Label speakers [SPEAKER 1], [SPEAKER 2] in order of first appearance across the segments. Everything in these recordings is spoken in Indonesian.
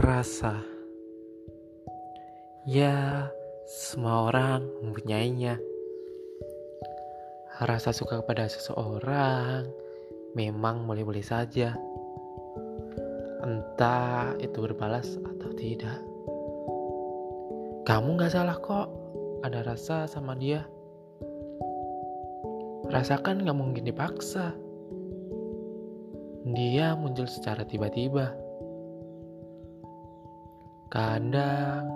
[SPEAKER 1] Rasa. Ya, semua orang mempunyainya. Rasa suka kepada seseorang memang boleh-boleh saja. Entah itu berbalas atau tidak. Kamu gak salah kok ada rasa sama dia. Rasakan gak mungkin dipaksa. Dia muncul secara tiba-tiba Kadang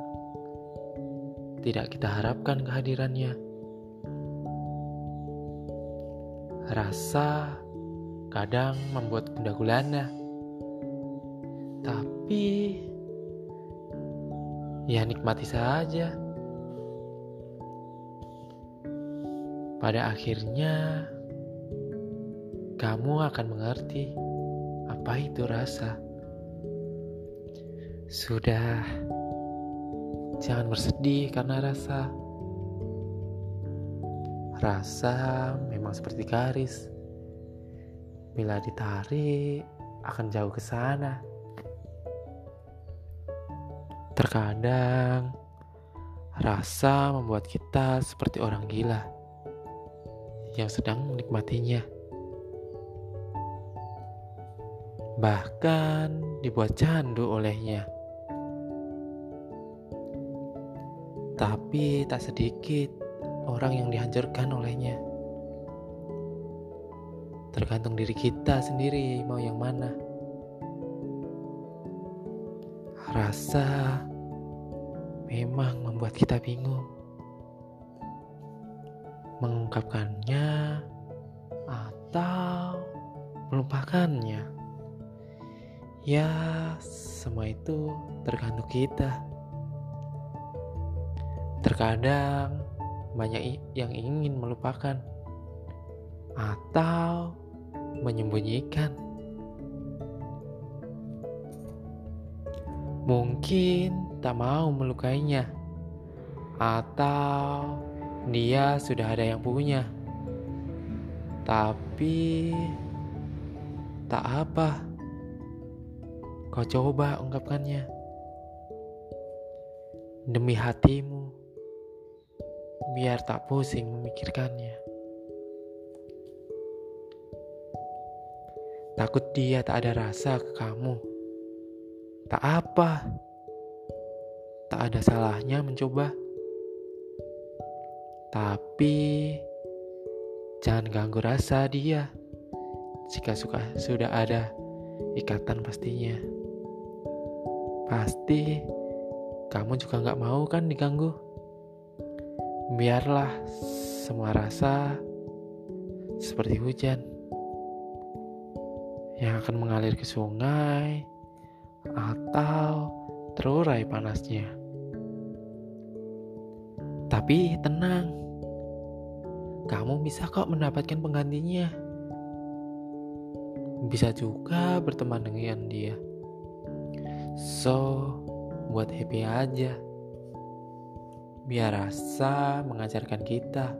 [SPEAKER 1] tidak kita harapkan kehadirannya. Rasa kadang membuat bunda gulana. Tapi ya nikmati saja. Pada akhirnya kamu akan mengerti apa itu rasa. Sudah, jangan bersedih karena rasa. Rasa memang seperti garis. Bila ditarik, akan jauh ke sana. Terkadang, rasa membuat kita seperti orang gila yang sedang menikmatinya. Bahkan dibuat candu olehnya. Tapi tak sedikit orang yang dihancurkan olehnya. Tergantung diri kita sendiri mau yang mana. Rasa memang membuat kita bingung. Mengungkapkannya atau melupakannya. Ya, semua itu tergantung kita. Terkadang banyak yang ingin melupakan atau menyembunyikan. Mungkin tak mau melukainya, atau dia sudah ada yang punya, tapi tak apa. Kau coba ungkapkannya demi hatimu biar tak pusing memikirkannya. Takut dia tak ada rasa ke kamu. Tak apa. Tak ada salahnya mencoba. Tapi jangan ganggu rasa dia. Jika suka sudah ada ikatan pastinya. Pasti kamu juga nggak mau kan diganggu. Biarlah semua rasa seperti hujan yang akan mengalir ke sungai atau terurai panasnya. Tapi tenang, kamu bisa kok mendapatkan penggantinya. Bisa juga berteman dengan dia. So, buat happy aja biar rasa mengajarkan kita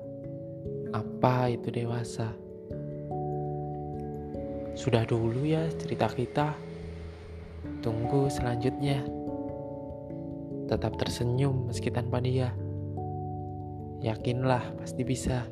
[SPEAKER 1] apa itu dewasa. Sudah dulu ya cerita kita. Tunggu selanjutnya. Tetap tersenyum meski tanpa dia. Yakinlah pasti bisa.